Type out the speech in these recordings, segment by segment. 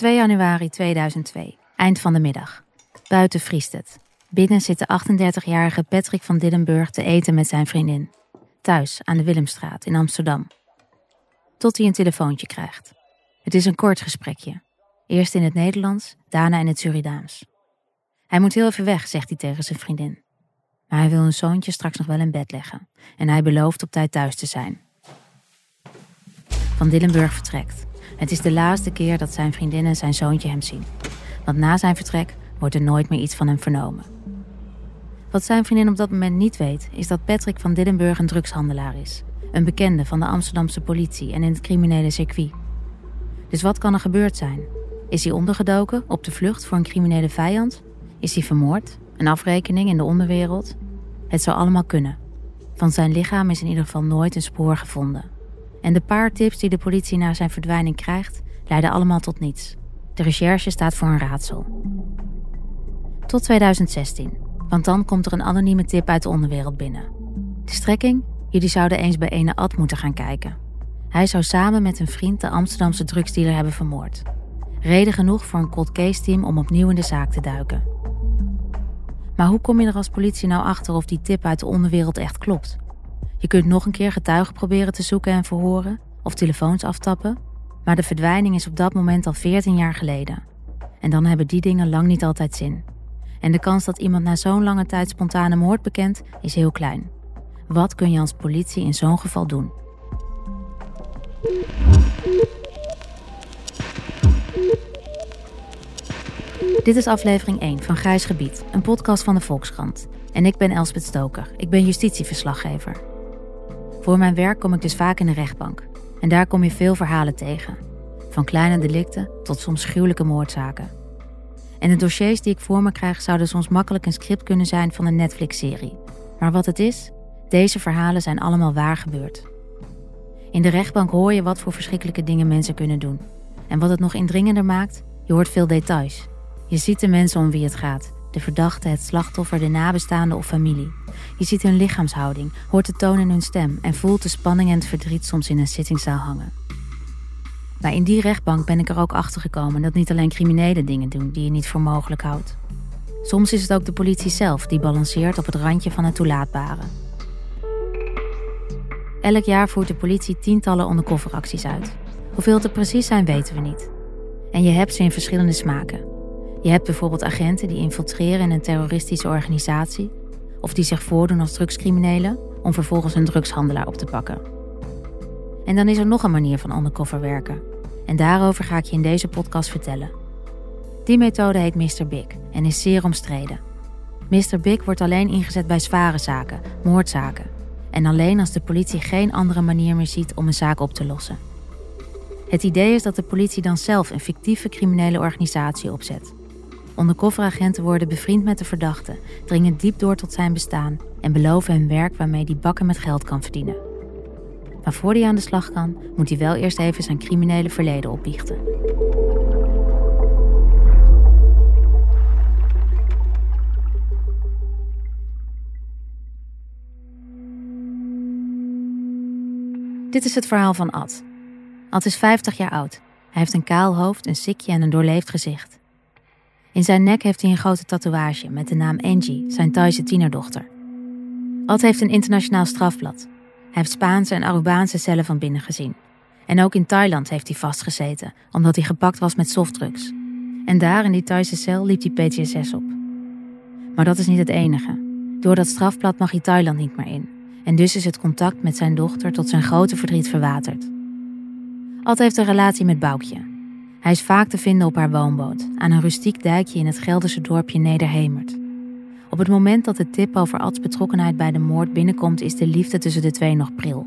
2 januari 2002, eind van de middag. Buiten vriest het. Binnen zit de 38-jarige Patrick van Dillenburg te eten met zijn vriendin. Thuis aan de Willemstraat in Amsterdam. Tot hij een telefoontje krijgt. Het is een kort gesprekje. Eerst in het Nederlands, daarna in het Surinaams. Hij moet heel even weg, zegt hij tegen zijn vriendin. Maar hij wil hun zoontje straks nog wel in bed leggen. En hij belooft op tijd thuis te zijn. Van Dillenburg vertrekt. Het is de laatste keer dat zijn vriendin en zijn zoontje hem zien. Want na zijn vertrek wordt er nooit meer iets van hem vernomen. Wat zijn vriendin op dat moment niet weet, is dat Patrick van Dillenburg een drugshandelaar is. Een bekende van de Amsterdamse politie en in het criminele circuit. Dus wat kan er gebeurd zijn? Is hij ondergedoken, op de vlucht voor een criminele vijand? Is hij vermoord? Een afrekening in de onderwereld? Het zou allemaal kunnen. Van zijn lichaam is in ieder geval nooit een spoor gevonden. En de paar tips die de politie na zijn verdwijning krijgt, leiden allemaal tot niets. De recherche staat voor een raadsel. Tot 2016, want dan komt er een anonieme tip uit de onderwereld binnen. De strekking? Jullie zouden eens bij ene Ad moeten gaan kijken. Hij zou samen met een vriend de Amsterdamse drugsdealer hebben vermoord. Reden genoeg voor een cold case team om opnieuw in de zaak te duiken. Maar hoe kom je er als politie nou achter of die tip uit de onderwereld echt klopt? Je kunt nog een keer getuigen proberen te zoeken en verhoren of telefoons aftappen, maar de verdwijning is op dat moment al 14 jaar geleden. En dan hebben die dingen lang niet altijd zin. En de kans dat iemand na zo'n lange tijd spontane moord bekent is heel klein. Wat kun je als politie in zo'n geval doen? Dit is aflevering 1 van Grijs Gebied, een podcast van de Volkskrant. En ik ben Elspet Stoker. Ik ben justitieverslaggever. Voor mijn werk kom ik dus vaak in de rechtbank. En daar kom je veel verhalen tegen. Van kleine delicten tot soms gruwelijke moordzaken. En de dossiers die ik voor me krijg zouden soms makkelijk een script kunnen zijn van een Netflix-serie. Maar wat het is, deze verhalen zijn allemaal waar gebeurd. In de rechtbank hoor je wat voor verschrikkelijke dingen mensen kunnen doen. En wat het nog indringender maakt, je hoort veel details. Je ziet de mensen om wie het gaat. De verdachte, het slachtoffer, de nabestaanden of familie. Je ziet hun lichaamshouding, hoort de toon in hun stem en voelt de spanning en het verdriet soms in een zittingszaal hangen. Maar in die rechtbank ben ik er ook achter gekomen dat niet alleen criminelen dingen doen die je niet voor mogelijk houdt. Soms is het ook de politie zelf die balanceert op het randje van het toelaatbare. Elk jaar voert de politie tientallen ondercoveracties uit. Hoeveel het precies zijn weten we niet. En je hebt ze in verschillende smaken. Je hebt bijvoorbeeld agenten die infiltreren in een terroristische organisatie of die zich voordoen als drugscriminelen om vervolgens een drugshandelaar op te pakken. En dan is er nog een manier van undercover werken. En daarover ga ik je in deze podcast vertellen. Die methode heet Mr. Big en is zeer omstreden. Mr. Big wordt alleen ingezet bij zware zaken, moordzaken. En alleen als de politie geen andere manier meer ziet om een zaak op te lossen. Het idee is dat de politie dan zelf een fictieve criminele organisatie opzet. Undercoveragenten worden bevriend met de verdachte, dringen diep door tot zijn bestaan en beloven hem werk waarmee hij bakken met geld kan verdienen. Maar voor hij aan de slag kan, moet hij wel eerst even zijn criminele verleden opbiechten. Dit is het verhaal van Ad. Ad is 50 jaar oud. Hij heeft een kaal hoofd, een sikje en een doorleefd gezicht. In zijn nek heeft hij een grote tatoeage met de naam Angie, zijn Thaise tienerdochter. Ad heeft een internationaal strafblad. Hij heeft Spaanse en Arubaanse cellen van binnen gezien. En ook in Thailand heeft hij vastgezeten, omdat hij gepakt was met softdrugs. En daar in die Thaise cel liep hij PTSS op. Maar dat is niet het enige. Door dat strafblad mag hij Thailand niet meer in. En dus is het contact met zijn dochter tot zijn grote verdriet verwaterd. Ad heeft een relatie met Boukje, hij is vaak te vinden op haar woonboot, aan een rustiek dijkje in het Gelderse dorpje Nederhemert. Op het moment dat de tip over Ads betrokkenheid bij de moord binnenkomt, is de liefde tussen de twee nog pril.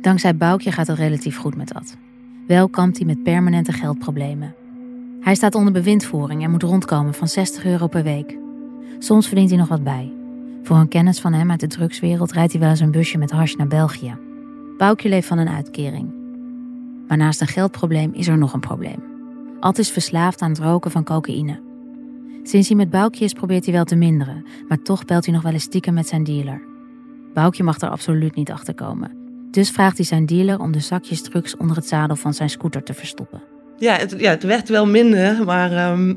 Dankzij Boukje gaat het relatief goed met Ad. Wel kampt hij met permanente geldproblemen. Hij staat onder bewindvoering en moet rondkomen van 60 euro per week. Soms verdient hij nog wat bij. Voor een kennis van hem uit de drugswereld rijdt hij wel eens een busje met hash naar België. Boukje leeft van een uitkering. Maar naast een geldprobleem is er nog een probleem. Ad is verslaafd aan het roken van cocaïne. Sinds hij met Boukje is, probeert hij wel te minderen, maar toch belt hij nog wel eens stiekem met zijn dealer. Boukje mag er absoluut niet achter komen. Dus vraagt hij zijn dealer om de zakjes drugs onder het zadel van zijn scooter te verstoppen. Ja, het, ja, het werd wel minder, maar ehm,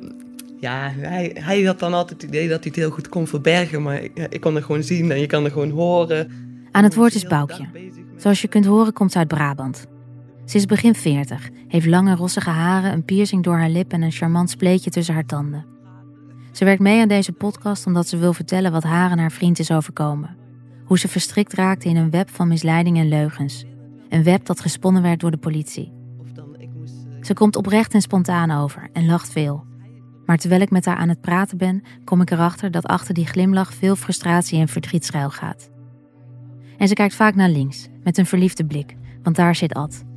ja, hij, hij had dan altijd het idee dat hij het heel goed kon verbergen. Maar ik, ik kon het gewoon zien en je kan het gewoon horen. Aan het woord is Boukje. Zoals je kunt horen komt ze uit Brabant. Ze is begin 40, heeft lange rossige haren, een piercing door haar lip en een charmant spleetje tussen haar tanden. Ze werkt mee aan deze podcast omdat ze wil vertellen wat haar en haar vriend is overkomen. Hoe ze verstrikt raakte in een web van misleiding en leugens. Een web dat gesponnen werd door de politie. Ze komt oprecht en spontaan over en lacht veel. Maar terwijl ik met haar aan het praten ben, kom ik erachter dat achter die glimlach veel frustratie en verdriet schuil gaat. En ze kijkt vaak naar links, met een verliefde blik, want daar zit Ad.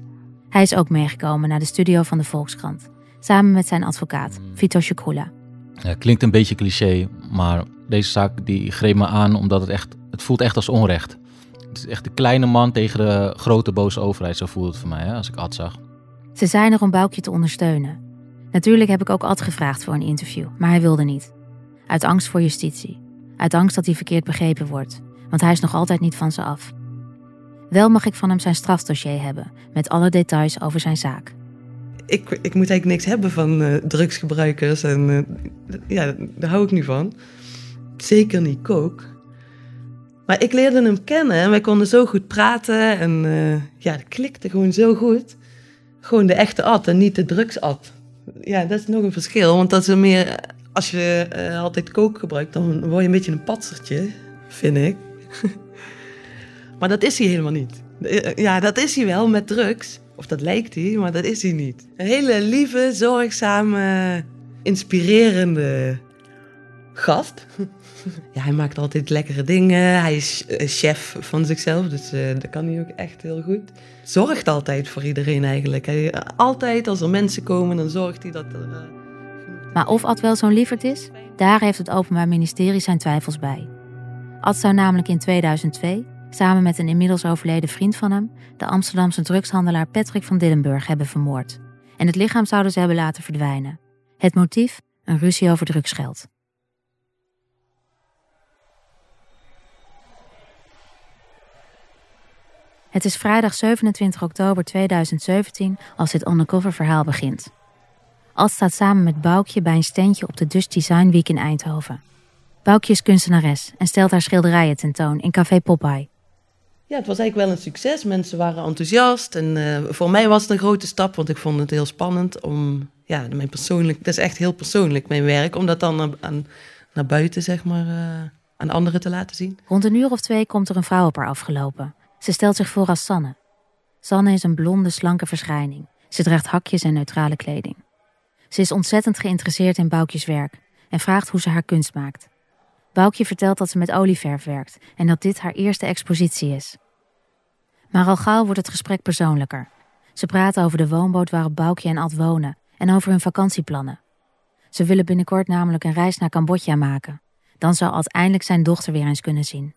Hij is ook meegekomen naar de studio van de Volkskrant, samen met zijn advocaat, Vito Shukula. Ja, klinkt een beetje cliché, maar deze zaak die greep me aan omdat het echt, het voelt echt als onrecht. Het is echt de kleine man tegen de grote boze overheid, zo voelt het voor mij hè, als ik Ad zag. Ze zijn er om Boukje te ondersteunen. Natuurlijk heb ik ook Ad gevraagd voor een interview, maar hij wilde niet. Uit angst voor justitie. Uit angst dat hij verkeerd begrepen wordt, want hij is nog altijd niet van ze af. Wel mag ik van hem zijn strafdossier hebben, met alle details over zijn zaak. Ik, ik moet eigenlijk niks hebben van uh, drugsgebruikers en uh, ja, daar hou ik niet van. Zeker niet kook. Maar ik leerde hem kennen en wij konden zo goed praten en uh, ja, het klikte gewoon zo goed. Gewoon de echte Ad en niet de drugsad. Ja, dat is nog een verschil, want dat is meer, als je altijd kook gebruikt, dan word je een beetje een patsertje, vind ik. Maar dat is hij helemaal niet. Ja, dat is hij wel met drugs. Of dat lijkt hij, maar dat is hij niet. Een hele lieve, zorgzame, inspirerende gast. Ja, hij maakt altijd lekkere dingen. Hij is chef van zichzelf, dus uh, dat kan hij ook echt heel goed. Zorgt altijd voor iedereen eigenlijk. Hij, altijd als er mensen komen, dan zorgt hij dat er... Maar of Ad wel zo'n lieverd is, daar heeft het Openbaar Ministerie zijn twijfels bij. Ad zou namelijk in 2002 samen met een inmiddels overleden vriend van hem, de Amsterdamse drugshandelaar Patrick van Dillenburg, hebben vermoord. En het lichaam zouden ze hebben laten verdwijnen. Het motief? Een ruzie over drugsgeld. Het is vrijdag 27 oktober 2017 als dit undercover verhaal begint. Ad staat samen met Boukje bij een standje op de Dutch Design Week in Eindhoven. Boukje is kunstenares en stelt haar schilderijen tentoon in Café Popeye. Ja, het was eigenlijk wel een succes. Mensen waren enthousiast. En uh, voor mij was het een grote stap, want ik vond het heel spannend om, ja, mijn persoonlijk, dat is echt heel persoonlijk, mijn werk, om dat dan aan, naar buiten, zeg maar, uh, aan anderen te laten zien. Rond een uur of twee komt er een vrouw op haar afgelopen. Ze stelt zich voor als Sanne. Sanne is een blonde, slanke verschijning. Ze draagt hakjes en neutrale kleding. Ze is ontzettend geïnteresseerd in Boukjes werk en vraagt hoe ze haar kunst maakt. Boukje vertelt dat ze met olieverf werkt en dat dit haar eerste expositie is. Maar al gauw wordt het gesprek persoonlijker. Ze praten over de woonboot waarop Boukje en Ad wonen en over hun vakantieplannen. Ze willen binnenkort namelijk een reis naar Cambodja maken. Dan zou Ad eindelijk zijn dochter weer eens kunnen zien.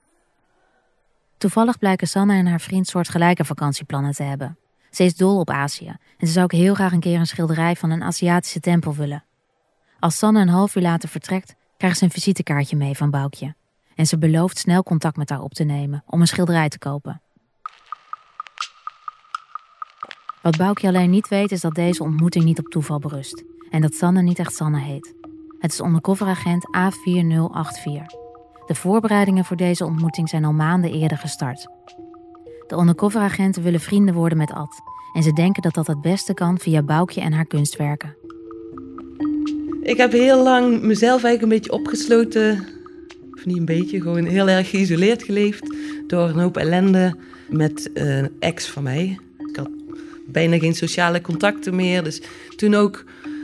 Toevallig blijken Sanne en haar vriend soortgelijke vakantieplannen te hebben. Ze is dol op Azië en ze zou ook heel graag een keer een schilderij van een Aziatische tempel willen. Als Sanne een half uur later vertrekt, krijgt ze een visitekaartje mee van Boukje. En ze belooft snel contact met haar op te nemen om een schilderij te kopen. Wat Boukje alleen niet weet is dat deze ontmoeting niet op toeval berust. En dat Sanne niet echt Sanne heet. Het is ondercoveragent A4084. De voorbereidingen voor deze ontmoeting zijn al maanden eerder gestart. De undercoveragenten willen vrienden worden met Ad. En ze denken dat dat het beste kan via Boukje en haar kunstwerken. Ik heb heel lang mezelf eigenlijk een beetje opgesloten. Of niet een beetje, gewoon heel erg geïsoleerd geleefd. Door een hoop ellende met een ex van mij. Bijna geen sociale contacten meer. Dus toen ook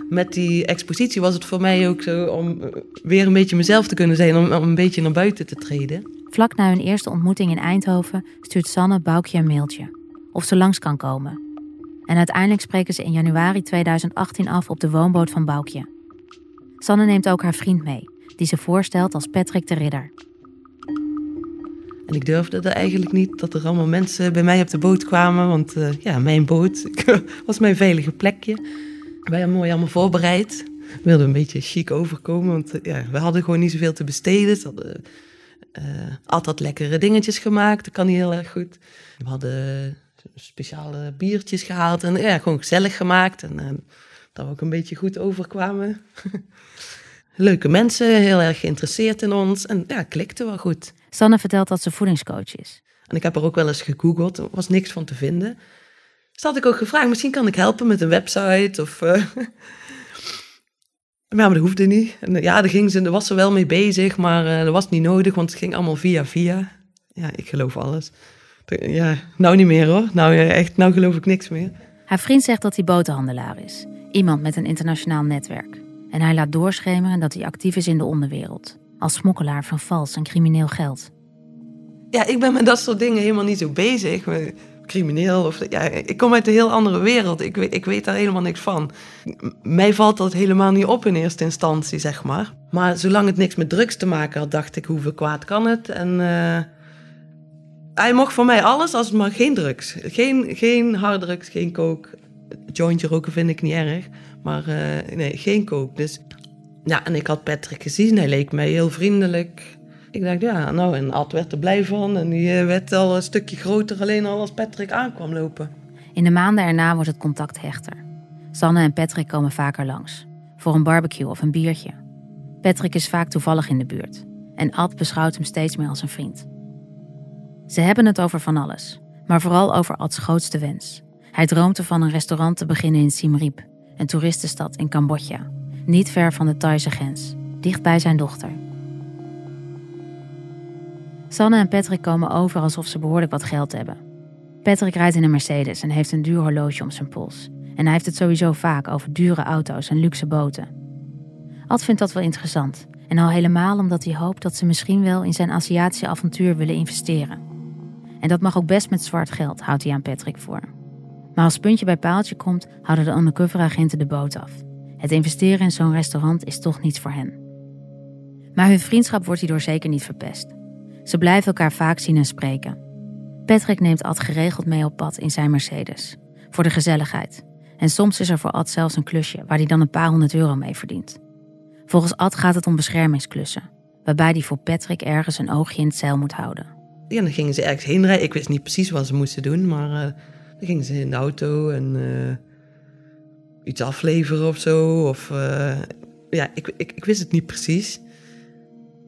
met die expositie was het voor mij ook zo om weer een beetje mezelf te kunnen zijn. Om, om een beetje naar buiten te treden. Vlak na hun eerste ontmoeting in Eindhoven stuurt Sanne Boukje een mailtje. Of ze langs kan komen. En uiteindelijk spreken ze in januari 2018 af op de woonboot van Boukje. Sanne neemt ook haar vriend mee, die ze voorstelt als Patrick de Ridder. En ik durfde er eigenlijk niet dat er allemaal mensen bij mij op de boot kwamen, want uh, ja, mijn boot was mijn veilige plekje. Wij hebben mooi allemaal voorbereid. We wilden een beetje chic overkomen, want uh, ja, we hadden gewoon niet zoveel te besteden. Ze hadden uh, altijd lekkere dingetjes gemaakt, dat kan niet heel erg goed. We hadden speciale biertjes gehaald en ja, gewoon gezellig gemaakt. En, dat we ook een beetje goed overkwamen. Leuke mensen, heel erg geïnteresseerd in ons. En ja, klikte wel goed. Sanne vertelt dat ze voedingscoach is. En ik heb er ook wel eens gegoogeld, er was niks van te vinden. Dus had ik ook gevraagd, misschien kan ik helpen met een website of... Uh... maar dat hoefde niet. En, ja, daar, ging ze, daar was ze wel mee bezig, maar uh, dat was niet nodig, want het ging allemaal via via. Ja, ik geloof alles. Ja, nou niet meer hoor. Nou, echt, nou geloof ik niks meer. Haar vriend zegt dat hij botenhandelaar is. Iemand met een internationaal netwerk. En hij laat doorschemeren dat hij actief is in de onderwereld. Als smokkelaar van vals en crimineel geld. Ja, ik ben met dat soort dingen helemaal niet zo bezig. Crimineel of ja, ik kom uit een heel andere wereld. Ik weet, ik weet daar helemaal niks van. Mij valt dat helemaal niet op in eerste instantie, zeg maar. Maar zolang het niks met drugs te maken had, dacht ik, hoeveel kwaad kan het? En uh, hij mocht voor mij alles, als het maar geen drugs. Geen, geen harddrugs, geen kook. Jointje roken vind ik niet erg. Maar uh, nee, geen kook. Dus ja, en ik had Patrick gezien. Hij leek mij heel vriendelijk. Ik dacht, ja, nou, en Ad werd er blij van. En die eh, werd al een stukje groter alleen al als Patrick aankwam lopen. In de maanden erna wordt het contact hechter. Sanne en Patrick komen vaker langs. Voor een barbecue of een biertje. Patrick is vaak toevallig in de buurt. En Ad beschouwt hem steeds meer als een vriend. Ze hebben het over van alles. Maar vooral over Ads grootste wens. Hij droomt ervan een restaurant te beginnen in Siem Reap. Een toeristenstad in Cambodja. Niet ver van de Thaise grens. Dicht bij zijn dochter. Sanne en Patrick komen over alsof ze behoorlijk wat geld hebben. Patrick rijdt in een Mercedes en heeft een duur horloge om zijn pols. En hij heeft het sowieso vaak over dure auto's en luxe boten. Ad vindt dat wel interessant. En al helemaal omdat hij hoopt dat ze misschien wel in zijn Aziatische avontuur willen investeren. En dat mag ook best met zwart geld, houdt hij aan Patrick voor. Maar als puntje bij paaltje komt, houden de undercover-agenten de boot af. Het investeren in zo'n restaurant is toch niets voor hen. Maar hun vriendschap wordt hierdoor zeker niet verpest. Ze blijven elkaar vaak zien en spreken. Patrick neemt Ad geregeld mee op pad in zijn Mercedes. Voor de gezelligheid. En soms is er voor Ad zelfs een klusje waar hij dan een paar honderd euro mee verdient. Volgens Ad gaat het om beschermingsklussen. Waarbij hij voor Patrick ergens een oogje in het zeil moet houden. Ja, dan gingen ze ergens heen rijden. Ik wist niet precies wat ze moesten doen, maar uh, dan gingen ze in de auto en uh, iets afleveren of zo. Of, uh, ja, ik, ik, ik wist het niet precies.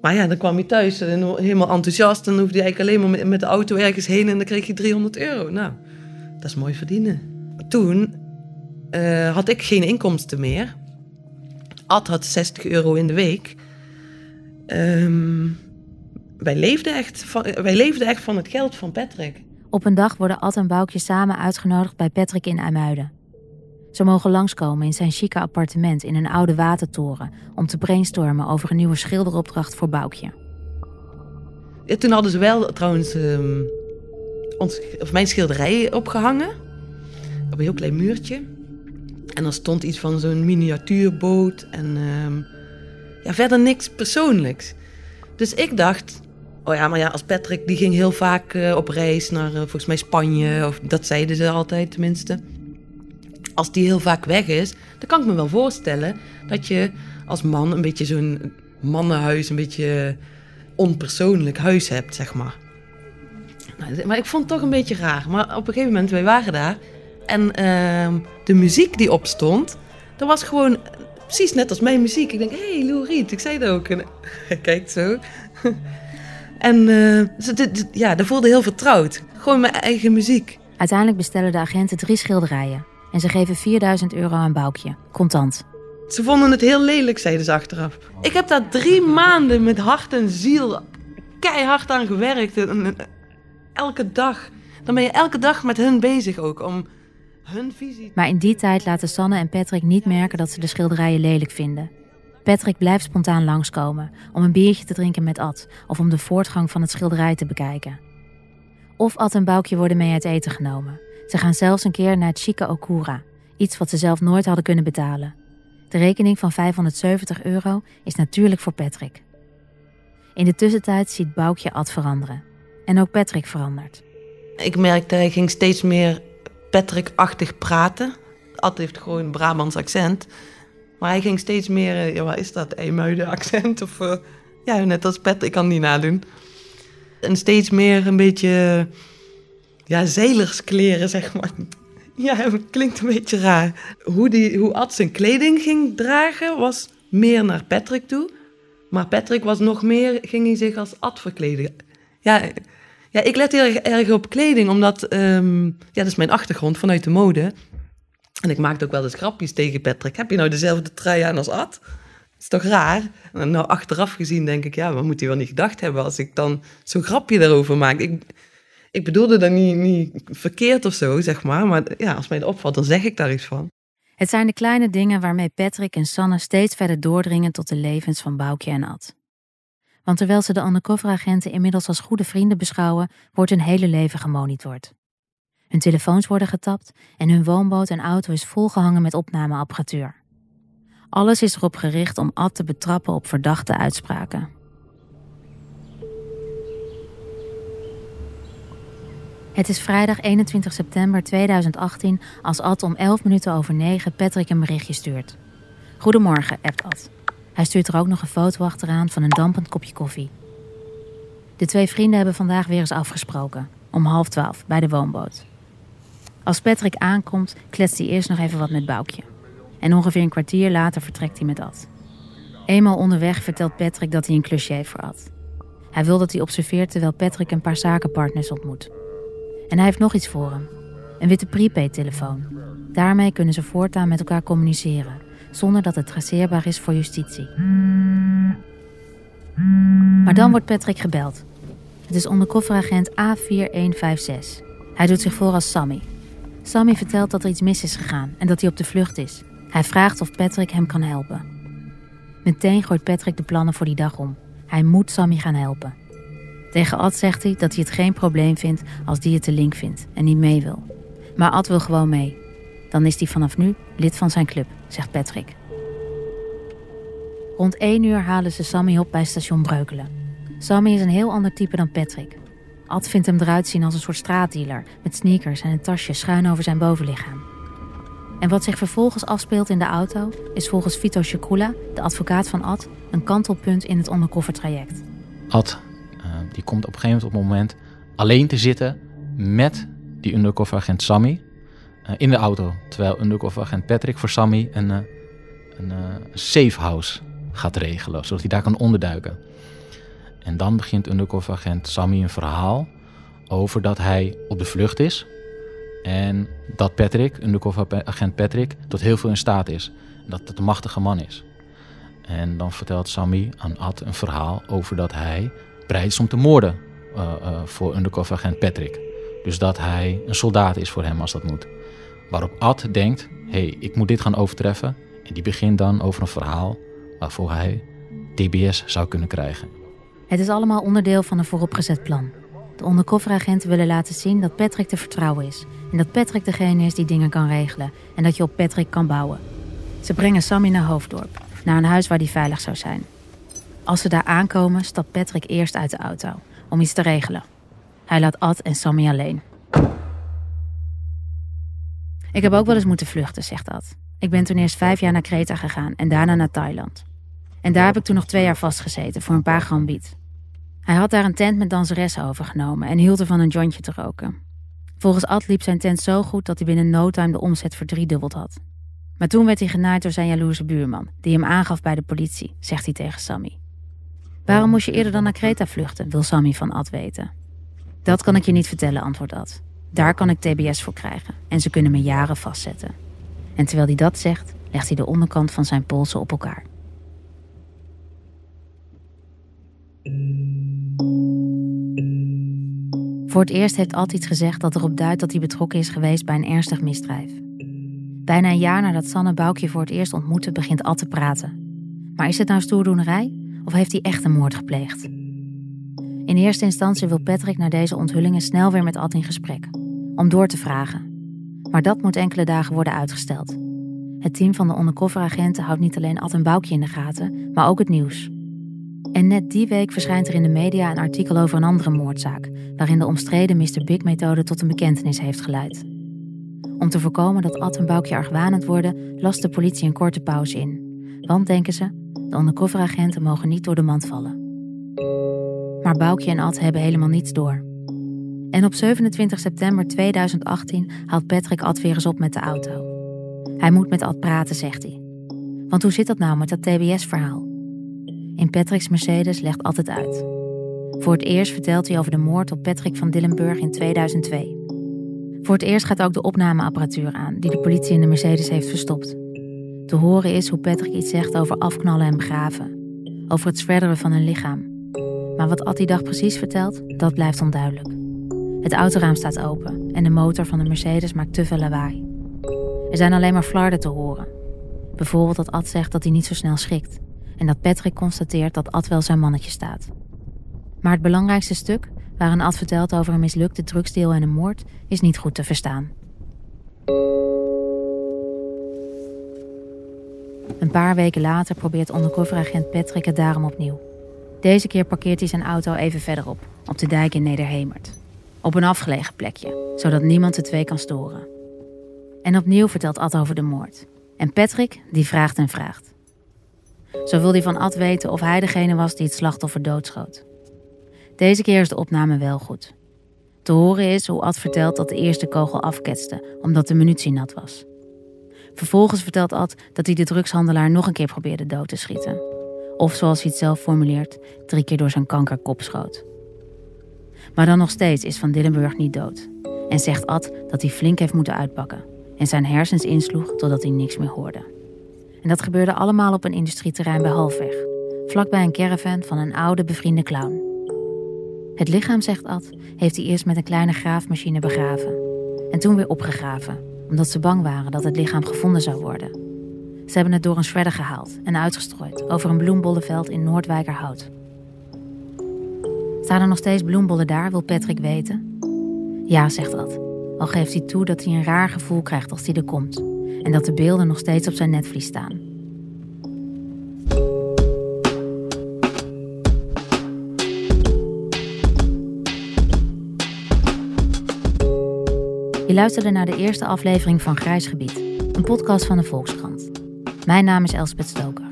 Maar ja, dan kwam hij thuis en helemaal enthousiast. Dan hoefde hij eigenlijk alleen maar met, de auto ergens heen en dan kreeg je 300 euro. Nou, dat is mooi verdienen. Toen uh, had ik geen inkomsten meer. Ad had 60 euro in de week. Um, wij, leefden echt van, wij leefden echt van het geld van Patrick. Op een dag worden Ad en Boukje samen uitgenodigd bij Patrick in IJmuiden. Ze mogen langskomen in zijn chique appartement in een oude watertoren om te brainstormen over een nieuwe schilderopdracht voor Boukje. Toen hadden ze wel trouwens um, ons, of mijn schilderij opgehangen op een heel klein muurtje. En er stond iets van zo'n miniatuurboot en um, ja, verder niks persoonlijks. Dus ik dacht, oh ja, maar ja, als Patrick die ging heel vaak uh, op reis naar uh, volgens mij Spanje, of dat zeiden ze altijd tenminste als die heel vaak weg is, dan kan ik me wel voorstellen dat je als man een beetje zo'n mannenhuis, een beetje onpersoonlijk huis hebt, zeg maar. Nou, maar ik vond het toch een beetje raar. Maar op een gegeven moment, wij waren daar. En uh, de muziek die opstond, dat was gewoon precies net als mijn muziek. Ik denk, hé, hey, Lou Reed, ik zei het ook. En hij kijkt zo. en uh, ja, dat voelde heel vertrouwd. Gewoon mijn eigen muziek. Uiteindelijk bestellen de agenten drie schilderijen en ze geven 4000 euro aan Boukje, contant. Ze vonden het heel lelijk, zeiden ze achteraf. Ik heb daar drie maanden met hart en ziel keihard aan gewerkt. Elke dag. Dan ben je elke dag met hun bezig ook om hun visie. Maar in die tijd laten Sanne en Patrick niet merken dat ze de schilderijen lelijk vinden. Patrick blijft spontaan langskomen om een biertje te drinken met Ad of om de voortgang van het schilderij te bekijken. Of Ad en Boukje worden mee uit eten genomen. Ze gaan zelfs een keer naar chique Okura, iets wat ze zelf nooit hadden kunnen betalen. De rekening van 570 euro is natuurlijk voor Patrick. In de tussentijd ziet Boukje Ad veranderen. En ook Patrick verandert. Ik merkte, hij ging steeds meer Patrick-achtig praten. Ad heeft gewoon een Brabants accent. Maar hij ging steeds meer, eh, ja, wat is dat, Eemuiden accent? Of, uh, ja, net als Patrick, ik kan niet nadoen. En steeds meer een beetje ja, zeilerskleren, zeg maar. Ja, het klinkt een beetje raar. Hoe, die, hoe Ad zijn kleding ging dragen was meer naar Patrick toe. Maar Patrick was nog meer, ging hij zich als Ad verkleden. Ja, ja ik let heel erg op kleding, omdat ehm, ja, dat is mijn achtergrond vanuit de mode. En ik maakte ook wel eens grapjes tegen Patrick. Heb je nou dezelfde trui aan als Ad? Dat is toch raar? En nou, achteraf gezien denk ik, ja, wat moet hij wel niet gedacht hebben als ik dan zo'n grapje daarover maak? Ik, ik bedoelde dat niet, niet verkeerd of zo, zeg maar. Maar ja, als mij dat opvalt, dan zeg ik daar iets van. Het zijn de kleine dingen waarmee Patrick en Sanne steeds verder doordringen tot de levens van Boukje en Ad. Want terwijl ze de undercoveragenten inmiddels als goede vrienden beschouwen, wordt hun hele leven gemonitord. Hun telefoons worden getapt en hun woonboot en auto is volgehangen met opnameapparatuur. Alles is erop gericht om Ad te betrappen op verdachte uitspraken. Het is vrijdag 21 september 2018 als Ad om 11 minuten over 9 Patrick een berichtje stuurt. Goedemorgen, appt Ad. Hij stuurt er ook nog een foto achteraan van een dampend kopje koffie. De twee vrienden hebben vandaag weer eens afgesproken, om half twaalf, bij de woonboot. Als Patrick aankomt, kletst hij eerst nog even wat met Boukje. En ongeveer een kwartier later vertrekt hij met Ad. Eenmaal onderweg vertelt Patrick dat hij een klusje heeft voor Ad. Hij wil dat hij observeert terwijl Patrick een paar zakenpartners ontmoet. En hij heeft nog iets voor hem. Een witte prepaid-telefoon. Daarmee kunnen ze voortaan met elkaar communiceren, zonder dat het traceerbaar is voor justitie. Maar dan wordt Patrick gebeld. Het is ondercoveragent A4156. Hij doet zich voor als Sammy. Sammy vertelt dat er iets mis is gegaan en dat hij op de vlucht is. Hij vraagt of Patrick hem kan helpen. Meteen gooit Patrick de plannen voor die dag om. Hij moet Sammy gaan helpen. Tegen Ad zegt hij dat hij het geen probleem vindt als die het te link vindt en niet mee wil. Maar Ad wil gewoon mee. Dan is hij vanaf nu lid van zijn club, zegt Patrick. Rond 1 uur halen ze Sammy op bij station Breukelen. Sammy is een heel ander type dan Patrick. Ad vindt hem eruit zien als een soort straatdealer met sneakers en een tasje schuin over zijn bovenlichaam. En wat zich vervolgens afspeelt in de auto is volgens Vito Chakula, de advocaat van Ad, een kantelpunt in het undercover traject. Ad die komt op een gegeven moment alleen te zitten met die undercover agent Sammy uh, in de auto. Terwijl undercover agent Patrick voor Sammy een, uh, een safe house gaat regelen, zodat hij daar kan onderduiken. En dan begint undercover agent Sammy een verhaal over dat hij op de vlucht is. En dat Patrick, undercover agent Patrick, tot heel veel in staat is. Dat het een machtige man is. En dan vertelt Sammy aan Ad een verhaal over dat hij is om te moorden uh, uh, voor undercover agent Patrick. Dus dat hij een soldaat is voor hem als dat moet. Waarop Ad denkt, hey, ik moet dit gaan overtreffen. En die begint dan over een verhaal waarvoor hij DBS zou kunnen krijgen. Het is allemaal onderdeel van een vooropgezet plan. De undercoveragenten willen laten zien dat Patrick te vertrouwen is. En dat Patrick degene is die dingen kan regelen. En dat je op Patrick kan bouwen. Ze brengen Sammy naar Hoofddorp. Naar een huis waar hij veilig zou zijn. Als ze daar aankomen, stapt Patrick eerst uit de auto om iets te regelen. Hij laat Ad en Sammy alleen. Ik heb ook wel eens moeten vluchten, zegt Ad. Ik ben toen eerst vijf jaar naar Kreta gegaan en daarna naar Thailand. En daar heb ik toen nog twee jaar vastgezeten voor een paar gram biet. Hij had daar een tent met danseressen overgenomen en hield ervan een jointje te roken. Volgens Ad liep zijn tent zo goed dat hij binnen no time de omzet verdriedubbeld had. Maar toen werd hij genaaid door zijn jaloerse buurman, die hem aangaf bij de politie, zegt hij tegen Sammy. Waarom moest je eerder dan naar Kreta vluchten, wil Sammy van Ad weten. Dat kan ik je niet vertellen, antwoordt Ad. Daar kan ik TBS voor krijgen en ze kunnen me jaren vastzetten. En terwijl hij dat zegt, legt hij de onderkant van zijn polsen op elkaar. Voor het eerst heeft Ad iets gezegd dat erop duidt dat hij betrokken is geweest bij een ernstig misdrijf. Bijna een jaar nadat Sanne Boukje voor het eerst ontmoette, begint Ad te praten. Maar is het nou stoerdoenerij of heeft hij echt een moord gepleegd? In eerste instantie wil Patrick na deze onthullingen snel weer met Ad in gesprek, om door te vragen. Maar dat moet enkele dagen worden uitgesteld. Het team van de undercoveragenten houdt niet alleen Ad en Boukje in de gaten, maar ook het nieuws. En net die week verschijnt er in de media een artikel over een andere moordzaak, waarin de omstreden Mr. Big-methode tot een bekentenis heeft geleid. Om te voorkomen dat Ad en Boukje argwanend worden, last de politie een korte pauze in. Want, denken ze, de undercoveragenten mogen niet door de mand vallen. Maar Boukje en Ad hebben helemaal niets door. En op 27 september 2018 haalt Patrick Ad weer eens op met de auto. Hij moet met Ad praten, zegt hij. Want hoe zit dat nou met dat TBS-verhaal? In Patrick's Mercedes legt Ad het uit. Voor het eerst vertelt hij over de moord op Patrick van Dillenburg in 2002. Voor het eerst gaat ook de opnameapparatuur aan die de politie in de Mercedes heeft verstopt. Te horen is hoe Patrick iets zegt over afknallen en begraven. Over het shredderen van een lichaam. Maar wat Ad die dag precies vertelt, dat blijft onduidelijk. Het autoraam staat open en de motor van de Mercedes maakt te veel lawaai. Er zijn alleen maar flarden te horen. Bijvoorbeeld dat Ad zegt dat hij niet zo snel schrikt. En dat Patrick constateert dat Ad wel zijn mannetje staat. Maar het belangrijkste stuk, waarin Ad vertelt over een mislukte drugsdeal en een moord, is niet goed te verstaan. Een paar weken later probeert undercoveragent Patrick het daarom opnieuw. Deze keer parkeert hij zijn auto even verderop, op de dijk in Nederhemert. Op een afgelegen plekje, zodat niemand de twee kan storen. En opnieuw vertelt Ad over de moord. En Patrick, die vraagt en vraagt. Zo wil hij van Ad weten of hij degene was die het slachtoffer doodschoot. Deze keer is de opname wel goed. Te horen is hoe Ad vertelt dat de eerste kogel afketste omdat de munitie nat was. Vervolgens vertelt Ad dat hij de drugshandelaar nog een keer probeerde dood te schieten. Of zoals hij het zelf formuleert, drie keer door zijn kankerkop schoot. Maar dan nog steeds is Van Dillenburg niet dood. En zegt Ad dat hij flink heeft moeten uitpakken. En zijn hersens insloeg totdat hij niks meer hoorde. En dat gebeurde allemaal op een industrieterrein bij Halfweg. Vlakbij een caravan van een oude bevriende clown. Het lichaam, zegt Ad, heeft hij eerst met een kleine graafmachine begraven. En toen weer opgegraven, omdat ze bang waren dat het lichaam gevonden zou worden. Ze hebben het door een shredder gehaald en uitgestrooid over een bloembollenveld in Noordwijkerhout. Staan er nog steeds bloembollen daar, wil Patrick weten? Ja, zegt Ad. Al geeft hij toe dat hij een raar gevoel krijgt als hij er komt. En dat de beelden nog steeds op zijn netvlies staan. Luisterde naar de eerste aflevering van Grijs Gebied, een podcast van de Volkskrant. Mijn naam is Elspeth Stoker.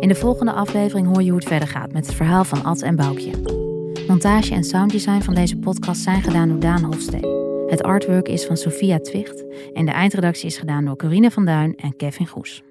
In de volgende aflevering hoor je hoe het verder gaat met het verhaal van Ad en Boukje. Montage en sounddesign van deze podcast zijn gedaan door Daan Hofstee. Het artwork is van Sophia Twicht en de eindredactie is gedaan door Corine van Duin en Kevin Goes.